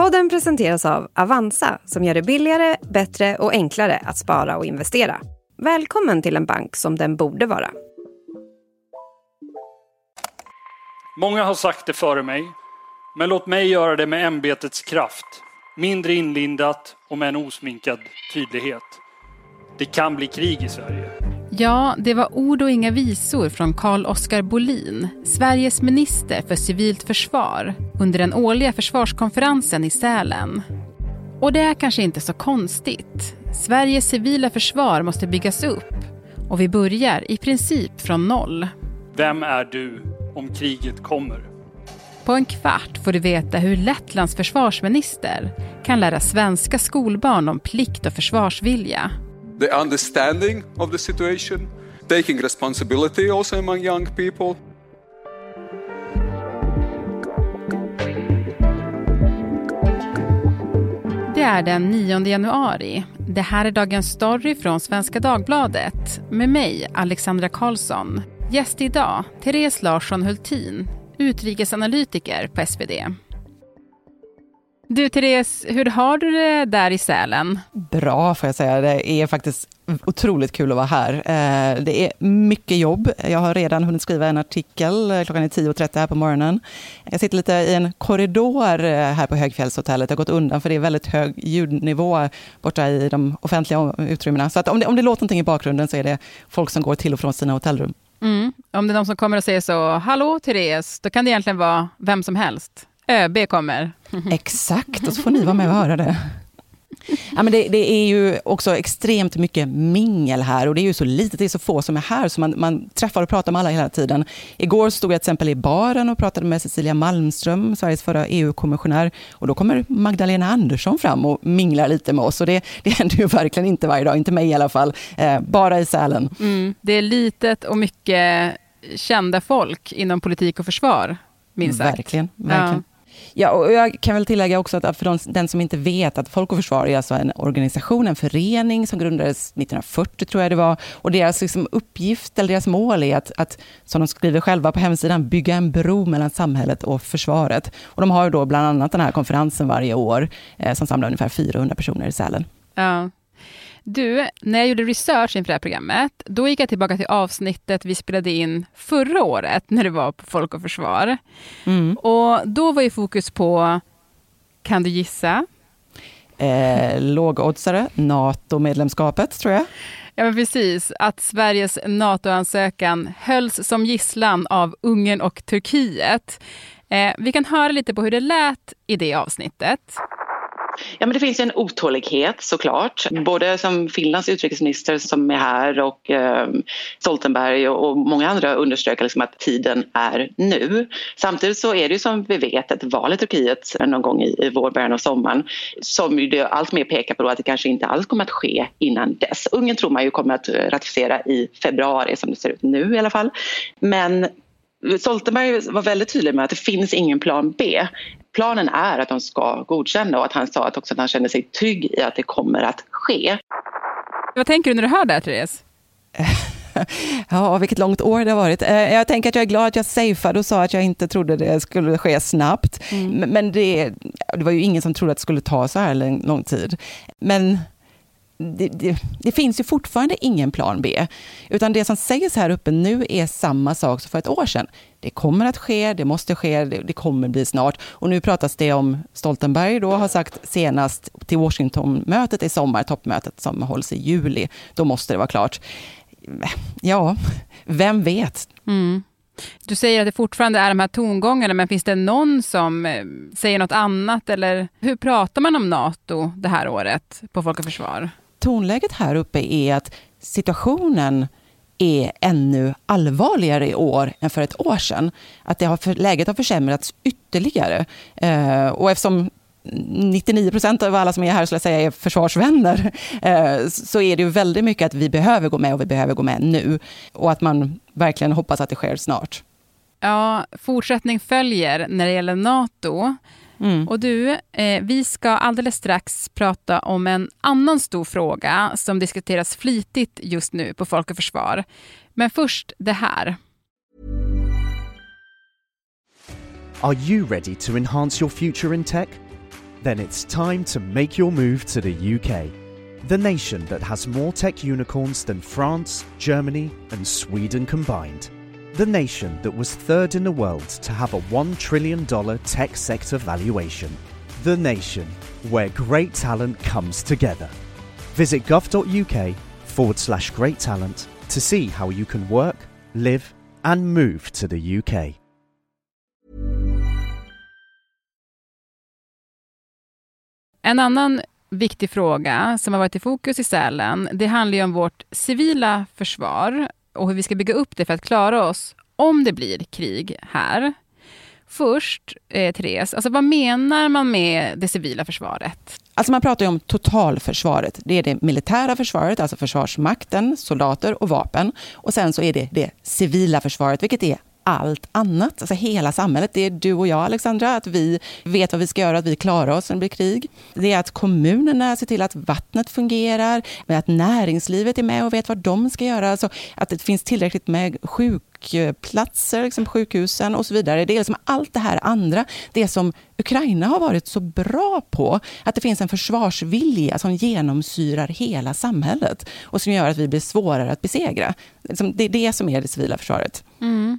Podden presenteras av Avanza som gör det billigare, bättre och enklare att spara och investera. Välkommen till en bank som den borde vara. Många har sagt det före mig, men låt mig göra det med ämbetets kraft. Mindre inlindat och med en osminkad tydlighet. Det kan bli krig i Sverige. Ja, det var ord och inga visor från Carl Oskar Bolin, Sveriges minister för civilt försvar, under den årliga försvarskonferensen i Sälen. Och det är kanske inte så konstigt. Sveriges civila försvar måste byggas upp och vi börjar i princip från noll. Vem är du om kriget kommer? På en kvart får du veta hur Lettlands försvarsminister kan lära svenska skolbarn om plikt och försvarsvilja the understanding of the situation, taking responsibility also among young people. Det är den 9 januari. Det här är Dagens Story från Svenska Dagbladet med mig, Alexandra Karlsson. Gäst idag, Therese Larsson Hultin, utrikesanalytiker på SvD. Du Therese, hur har du det där i Sälen? Bra får jag säga. Det är faktiskt otroligt kul att vara här. Eh, det är mycket jobb. Jag har redan hunnit skriva en artikel. Eh, klockan är 10.30 här på morgonen. Jag sitter lite i en korridor eh, här på Högfjällshotellet. Jag har gått undan för det är väldigt hög ljudnivå borta i de offentliga utrymmena. Så att om, det, om det låter någonting i bakgrunden så är det folk som går till och från sina hotellrum. Mm. Om det är någon som kommer och säger så, hallå Therese, då kan det egentligen vara vem som helst. ÖB kommer. Exakt, och så får ni vara med och höra det. Ja, men det, det, är ju också extremt mycket mingel här och det är ju så litet, det är så få som är här, så man, man träffar och pratar med alla hela tiden. Igår stod jag till exempel i baren och pratade med Cecilia Malmström, Sveriges förra EU-kommissionär, och då kommer Magdalena Andersson fram och minglar lite med oss. Och det, det händer ju verkligen inte varje dag, inte mig i alla fall, eh, bara i Sälen. Mm, det är litet och mycket kända folk inom politik och försvar, minst sagt. Verkligen, verkligen. Ja. Ja, och jag kan väl tillägga också att för de, den som inte vet att Folk och Försvar är alltså en organisation, en förening som grundades 1940 tror jag det var. Och deras liksom uppgift, eller deras mål är att, att, som de skriver själva på hemsidan, bygga en bro mellan samhället och försvaret. Och de har ju då bland annat den här konferensen varje år eh, som samlar ungefär 400 personer i Sälen. Ja. Du, när jag gjorde research inför det här programmet, då gick jag tillbaka till avsnittet vi spelade in förra året, när det var på Folk och Försvar. Mm. Och då var ju fokus på, kan du gissa? Eh, lågoddsare, NATO-medlemskapet tror jag. Ja, men precis. Att Sveriges NATO-ansökan hölls som gisslan av Ungern och Turkiet. Eh, vi kan höra lite på hur det lät i det avsnittet. Ja, men det finns en otålighet såklart. Både som Finlands utrikesminister som är här och eh, Stoltenberg och, och, många andra understryker liksom att tiden är nu. Samtidigt så är det ju som vi vet ett val i Turkiet någon gång i, i vår, början av sommaren som ju det allt mer pekar på att det kanske inte alls kommer att ske innan dess. Ungern tror man ju kommer att ratificera i februari som det ser ut nu i alla fall. Men Stoltenberg var väldigt tydlig med att det finns ingen plan B. Planen är att de ska godkänna och att han sa att också att han känner sig trygg i att det kommer att ske. Vad tänker du när du hör det här, Therese? Ja, vilket långt år det har varit. Eh, jag tänker att jag är glad att jag safeade och sa att jag inte trodde det skulle ske snabbt. Mm. Men det, det var ju ingen som trodde att det skulle ta så här lång tid. Men det, det, det, finns ju fortfarande ingen plan B. Utan det som sägs här uppe nu är samma sak som för ett år sedan. Det kommer att ske, det måste ske, det, det kommer bli snart. Och nu pratas det om, Stoltenberg då har sagt senast till Washingtonmötet i sommar, toppmötet som hålls i juli, då måste det vara klart. Ja, vem vet? Mm. Du säger att det fortfarande är de här tongångarna, men finns det någon som eh, säger något annat? Eller hur pratar man om NATO det här året på Folk och Försvar? Tonläget här uppe är att situationen är ännu allvarligare i år än för ett år sedan. Att det har, läget har försämrats ytterligare. Eh, och eftersom 99 procent av alla som är här skulle jag säga är försvarsvänner, eh, så är det ju väldigt mycket att vi behöver gå med och vi behöver gå med nu. Och att man verkligen hoppas att det sker snart. Ja, fortsättning följer när det gäller NATO. Mm. Och du, eh, vi ska alldeles strax prata om en annan stor fråga som diskuteras flitigt just nu på Folk och Försvar. Men först det här. Are you ready to enhance your future in tech? Then it's time to make your move to the UK. The nation that has more tech unicorns than France, Germany, and Sweden combined. The nation that was third in the world to have a $1 trillion tech sector valuation. The nation where great talent comes together. Visit gov.uk forward slash great talent to see how you can work, live, and move to the UK. En annan viktig fråga som har varit i fokus i Sälen, det handlar ju om vårt civila försvar och hur vi ska bygga upp det för att klara oss om det blir krig här. Först, eh, Therese, alltså vad menar man med det civila försvaret? Alltså man pratar ju om totalförsvaret. Det är det militära försvaret, alltså försvarsmakten, soldater och vapen. Och sen så är det det civila försvaret, vilket är allt annat, alltså hela samhället. Det är du och jag, Alexandra, att vi vet vad vi ska göra, att vi klarar oss när det blir krig. Det är att kommunerna ser till att vattnet fungerar, med att näringslivet är med och vet vad de ska göra. Alltså att det finns tillräckligt med sjukplatser, liksom sjukhusen och så vidare. Det är liksom allt det här andra, det som Ukraina har varit så bra på, att det finns en försvarsvilja som genomsyrar hela samhället och som gör att vi blir svårare att besegra. Liksom, det är det som är det civila försvaret. Mm.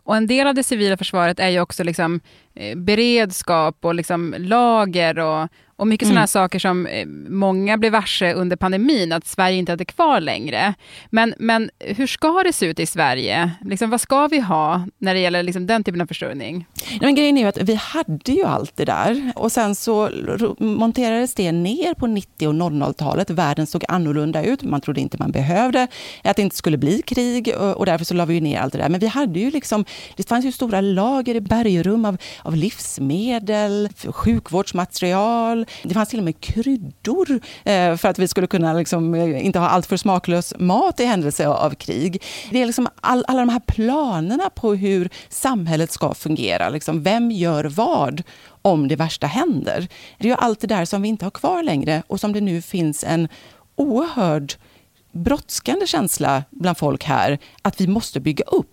Och en del av det civila försvaret är ju också liksom, eh, beredskap och liksom lager och, och mycket mm. sådana saker som eh, många blev varse under pandemin, att Sverige inte hade kvar längre. Men, men hur ska det se ut i Sverige? Liksom, vad ska vi ha när det gäller liksom den typen av försörjning? Men grejen är ju att vi hade ju allt det där och sen så monterades det ner på 90 och 00-talet. Världen såg annorlunda ut. Man trodde inte man behövde, att det inte skulle bli krig och därför så la vi ner allt det där. Men vi hade ju liksom, det fanns ju stora lager i bergrum av, av livsmedel, sjukvårdsmaterial, det fanns till och med kryddor eh, för att vi skulle kunna liksom, eh, inte ha allt för smaklös mat i händelse av krig. Det är liksom all, alla de här planerna på hur samhället ska fungera. Liksom, vem gör vad om det värsta händer? Det är ju allt det där som vi inte har kvar längre och som det nu finns en oerhörd brådskande känsla bland folk här att vi måste bygga upp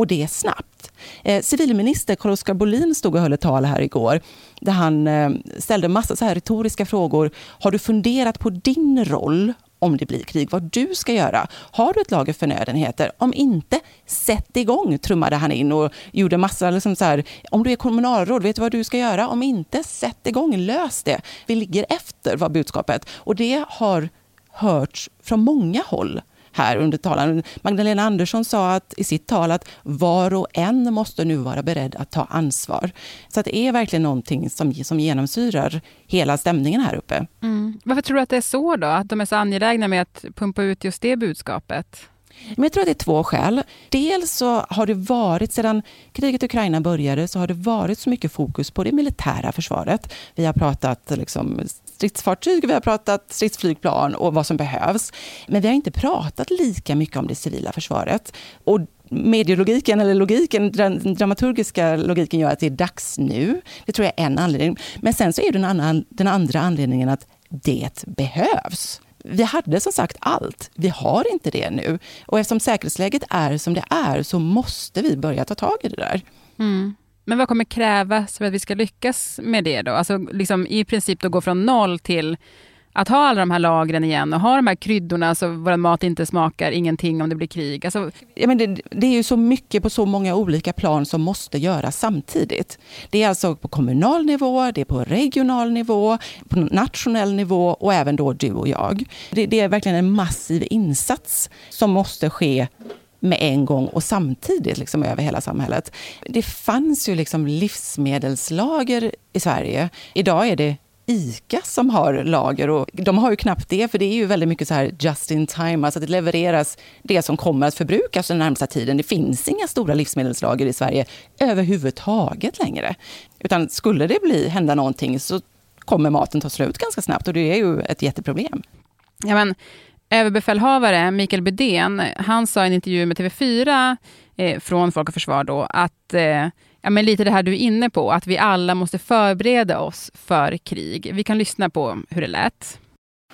och det snabbt. Eh, civilminister Carl-Oskar Bolin stod och höll ett tal här igår där han eh, ställde massa så här retoriska frågor. Har du funderat på din roll om det blir krig, vad du ska göra. Har du ett lager förnödenheter? Om inte, sätt igång, trummade han in och gjorde massa, liksom så här, om du är kommunalråd, vet du vad du ska göra? Om inte, sätt igång, lös det. Vi ligger efter, var budskapet. Och det har hörts från många håll här under talaren. Magdalena Andersson sa att, i sitt tal att var och en måste nu vara beredd att ta ansvar. Så att det är verkligen någonting som, som genomsyrar hela stämningen här uppe. Mm. Varför tror du att det är så då? Att de är så angelägna med att pumpa ut just det budskapet? Men jag tror att det är två skäl. Dels så har det varit, sedan kriget i Ukraina började, så har det varit så mycket fokus på det militära försvaret. Vi har pratat liksom stridsfartyg, vi har pratat stridsflygplan och vad som behövs. Men vi har inte pratat lika mycket om det civila försvaret. Och medielogiken, eller logiken, den dramaturgiska logiken gör att det är dags nu. Det tror jag är en anledning. Men sen så är den, annan, den andra anledningen att det behövs. Vi hade som sagt allt. Vi har inte det nu. Och eftersom säkerhetsläget är som det är så måste vi börja ta tag i det där. Mm. Men vad kommer krävas för att vi ska lyckas med det då? Alltså liksom i princip då gå från noll till att ha alla de här lagren igen och ha de här kryddorna så vår mat inte smakar ingenting om det blir krig. Alltså... Ja, men det, det, är ju så mycket på så många olika plan som måste göras samtidigt. Det är alltså på kommunal nivå, det är på regional nivå, på nationell nivå och även då du och jag. Det, det är verkligen en massiv insats som måste ske med en gång och samtidigt liksom över hela samhället. Det fanns ju liksom livsmedelslager i Sverige. Idag är det ICA som har lager och de har ju knappt det för det är ju väldigt mycket så här just in time, alltså att det levereras det som kommer att förbrukas den närmsta tiden. Det finns inga stora livsmedelslager i Sverige överhuvudtaget längre. Utan skulle det bli, hända någonting så kommer maten ta slut ganska snabbt och det är ju ett jätteproblem. Ja, men Överbefälhavare Mikael Bydén, han sa i en intervju med TV4 eh, från Folk och Försvar då, att eh, ja, men lite det här du är inne på, att vi alla måste förbereda oss för krig. Vi kan lyssna på hur det lät.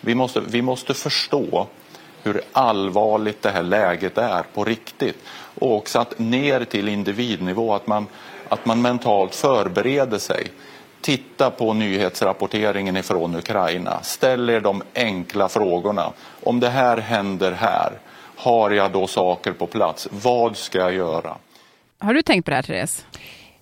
Vi måste, vi måste förstå hur allvarligt det här läget är på riktigt. Och också att ner till individnivå, att man, att man mentalt förbereder sig titta på nyhetsrapporteringen ifrån Ukraina. Ställ er de enkla frågorna. Om det här händer här, har jag då saker på plats? Vad ska jag göra? Har du tänkt på det här, Therese?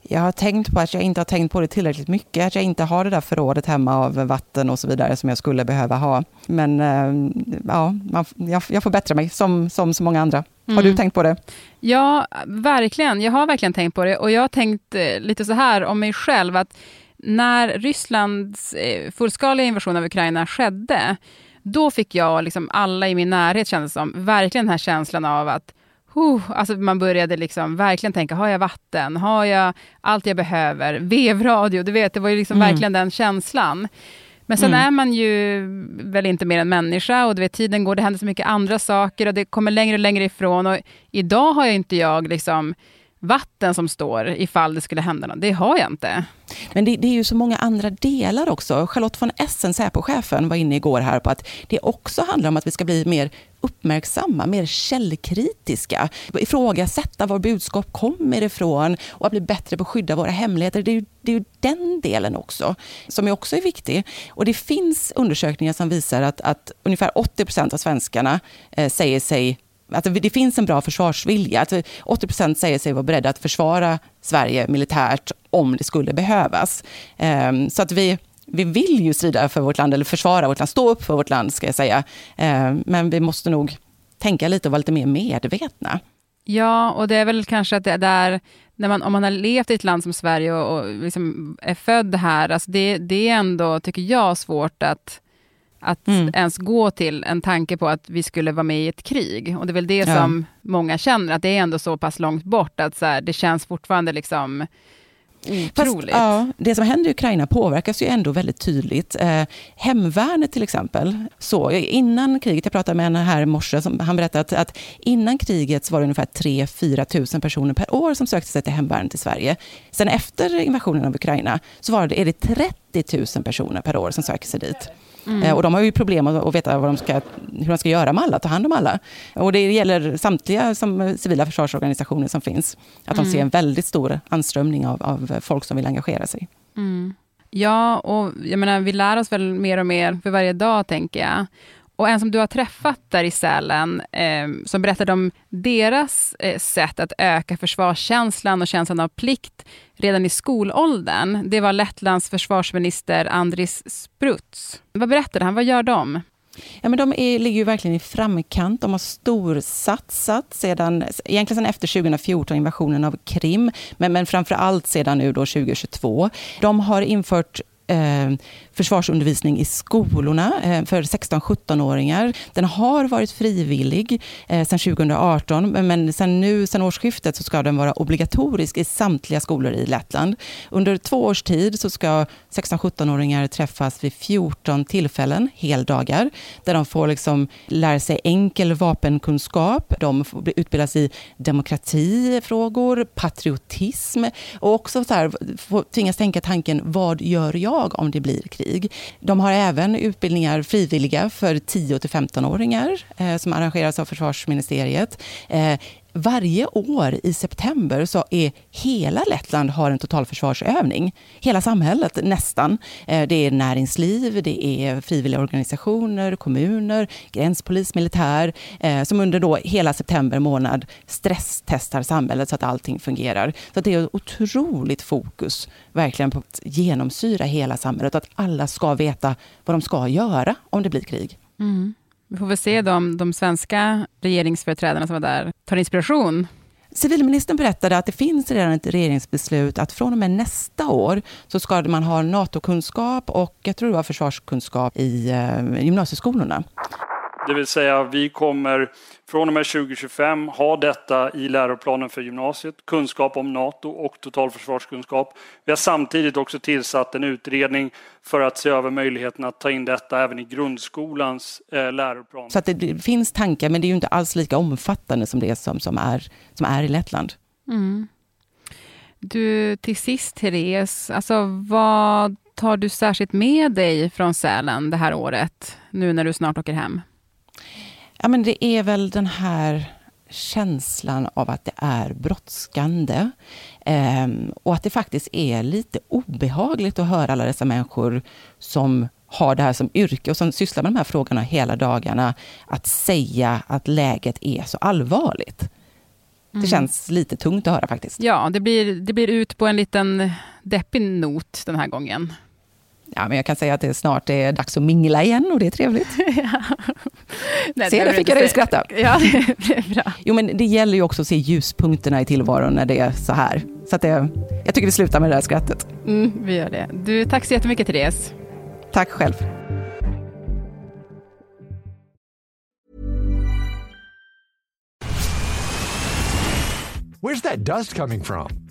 Jag har tänkt på att jag inte har tänkt på det tillräckligt mycket, att jag inte har det där förrådet hemma av vatten och så vidare som jag skulle behöva ha. Men eh, ja, man, jag, jag, får bättra mig som, som så många andra. Mm. Har du mm. tänkt på det? Ja, verkligen. Jag har verkligen tänkt på det och jag har tänkt eh, lite så här om mig själv att när Rysslands eh, fullskaliga invasion av Ukraina skedde, då fick jag, liksom alla i min närhet kändes som, verkligen den här känslan av att Uh, alltså man började liksom verkligen tänka, har jag vatten? Har jag allt jag behöver? Vevradio, du vet, det var ju liksom mm. verkligen den känslan. Men sen mm. är man ju väl inte mer än människa och du vet, tiden går, det händer så mycket andra saker och det kommer längre och längre ifrån. Och idag har jag inte jag liksom vatten som står ifall det skulle hända något. Det har jag inte. Men det, det, är ju så många andra delar också. Charlotte von Essen, Säpochefen, var inne igår här på att det också handlar om att vi ska bli mer uppmärksamma, mer källkritiska, ifrågasätta var budskap kommer ifrån och att bli bättre på att skydda våra hemligheter. Det är, ju, det är ju den delen också som är också är viktig. Och det finns undersökningar som visar att, att ungefär 80 procent av svenskarna eh, säger sig att det finns en bra försvarsvilja. Alltså att 80 procent säger sig vara beredda att försvara Sverige militärt om det skulle behövas. Ehm, så att vi, vi vill ju strida för vårt land, eller försvara vårt land, stå upp för vårt land ska jag säga. Ehm, men vi måste nog tänka lite och vara lite mer medvetna. Ja, och det är väl kanske att det är där, när man, om man har levt i ett land som Sverige och, och liksom är född här, alltså det, det är ändå, tycker jag, svårt att att mm. ens gå till en tanke på att vi skulle vara med i ett krig. Och det är väl det ja. som många känner, att det är ändå så pass långt bort, att så här, det känns fortfarande liksom Otroligt. Fast, ja, det som händer i Ukraina påverkas ju ändå väldigt tydligt. Eh, hemvärnet till exempel, så innan kriget, jag pratade med en här i morse, som, han berättade att, att innan kriget var det ungefär 3-4 tusen personer per år som sökte sig till hemvärnet i Sverige. Sen efter invasionen av Ukraina så var det, är det 30 000 personer per år som söker sig dit. Mm. Eh, och de har ju problem att veta vad de ska, hur de ska göra med alla, ta hand om alla. Och det gäller samtliga som civila försvarsorganisationer som finns. Att mm. de ser en väldigt stor anströmning av, av folk som vill engagera sig. Mm. Ja, och jag menar, vi lär oss väl mer och mer för varje dag, tänker jag. Och en som du har träffat där i Sälen, eh, som berättade om deras eh, sätt att öka försvarskänslan och känslan av plikt redan i skolåldern, det var Lettlands försvarsminister Andris Spruts. Vad berättade han? Vad gör de? Ja, men de är, ligger ju verkligen i framkant. De har storsatsat sedan, egentligen sedan efter 2014, invasionen av Krim, men, men framför allt sedan nu då 2022. De har infört eh, försvarsundervisning i skolorna eh, för 16-17-åringar. Den har varit frivillig eh, sedan 2018, men sen nu, sen årsskiftet, så ska den vara obligatorisk i samtliga skolor i Lettland. Under två års tid så ska 16-17-åringar träffas vid 14 tillfällen, heldagar, där de får liksom lära sig enkel vapenkunskap, de får utbildas i demokratifrågor, patriotism och också så här, tvingas tänka tanken, vad gör jag om det blir krig? krig. De har även utbildningar frivilliga för 10 15-åringar eh, som arrangeras av försvarsministeriet. Eh, varje år i september så är hela Lettland har en totalförsvarsövning. Hela samhället nästan. Eh, det är näringsliv, det är frivilliga organisationer, kommuner, gränspolis, militär eh, som under då hela september månad stresstestar samhället så att allting fungerar. Så det är otroligt fokus verkligen på att genomsyra hela samhället och att alla ska veta vad de ska göra om det blir krig. Mm. Vi får väl se om de svenska regeringsföreträdarna som var där tar inspiration. Civilministern berättade att det finns redan ett regeringsbeslut att från och med nästa år så ska man ha NATO-kunskap och jag tror det var försvarskunskap i eh, gymnasieskolorna. Det vill säga vi kommer från och med 2025 ha detta i läroplanen för gymnasiet, kunskap om NATO och totalförsvarskunskap. Vi har samtidigt också tillsatt en utredning för att se över möjligheten att ta in detta även i grundskolans eh, läroplan. Så att det finns tankar, men det är ju inte alls lika omfattande som det som, som, är, som är i Lettland. Mm. Du, till sist Therese, alltså vad tar du särskilt med dig från Sälen det här året, nu när du snart åker hem? Ja, men det är väl den här känslan av att det är brådskande. Eh, och att det faktiskt är lite obehagligt att höra alla dessa människor som har det här som yrke och som sysslar med de här frågorna hela dagarna, att säga att läget är så allvarligt. Det mm. känns lite tungt att höra faktiskt. Ja, det blir, det blir ut på en liten deppig not den här gången. Ja, men jag kan säga att det snart är dags att mingla igen och det är trevligt. ja. Nej, se, där fick jag dig att skratta. Ja, det är bra. Jo, men det gäller ju också att se ljuspunkterna i tillvaron när det är så här. Så att det, jag tycker vi slutar med det där skrattet. Mm, vi gör det. Du, tack så jättemycket, Therese. Tack själv. Where's that dust coming from?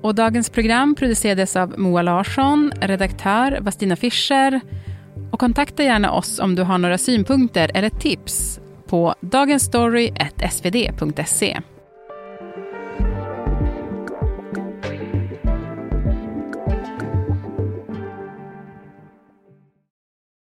Och dagens program producerades av Moa Larsson, redaktör Vastina Fischer. Och kontakta gärna oss om du har några synpunkter eller tips på dagensstory.svd.se.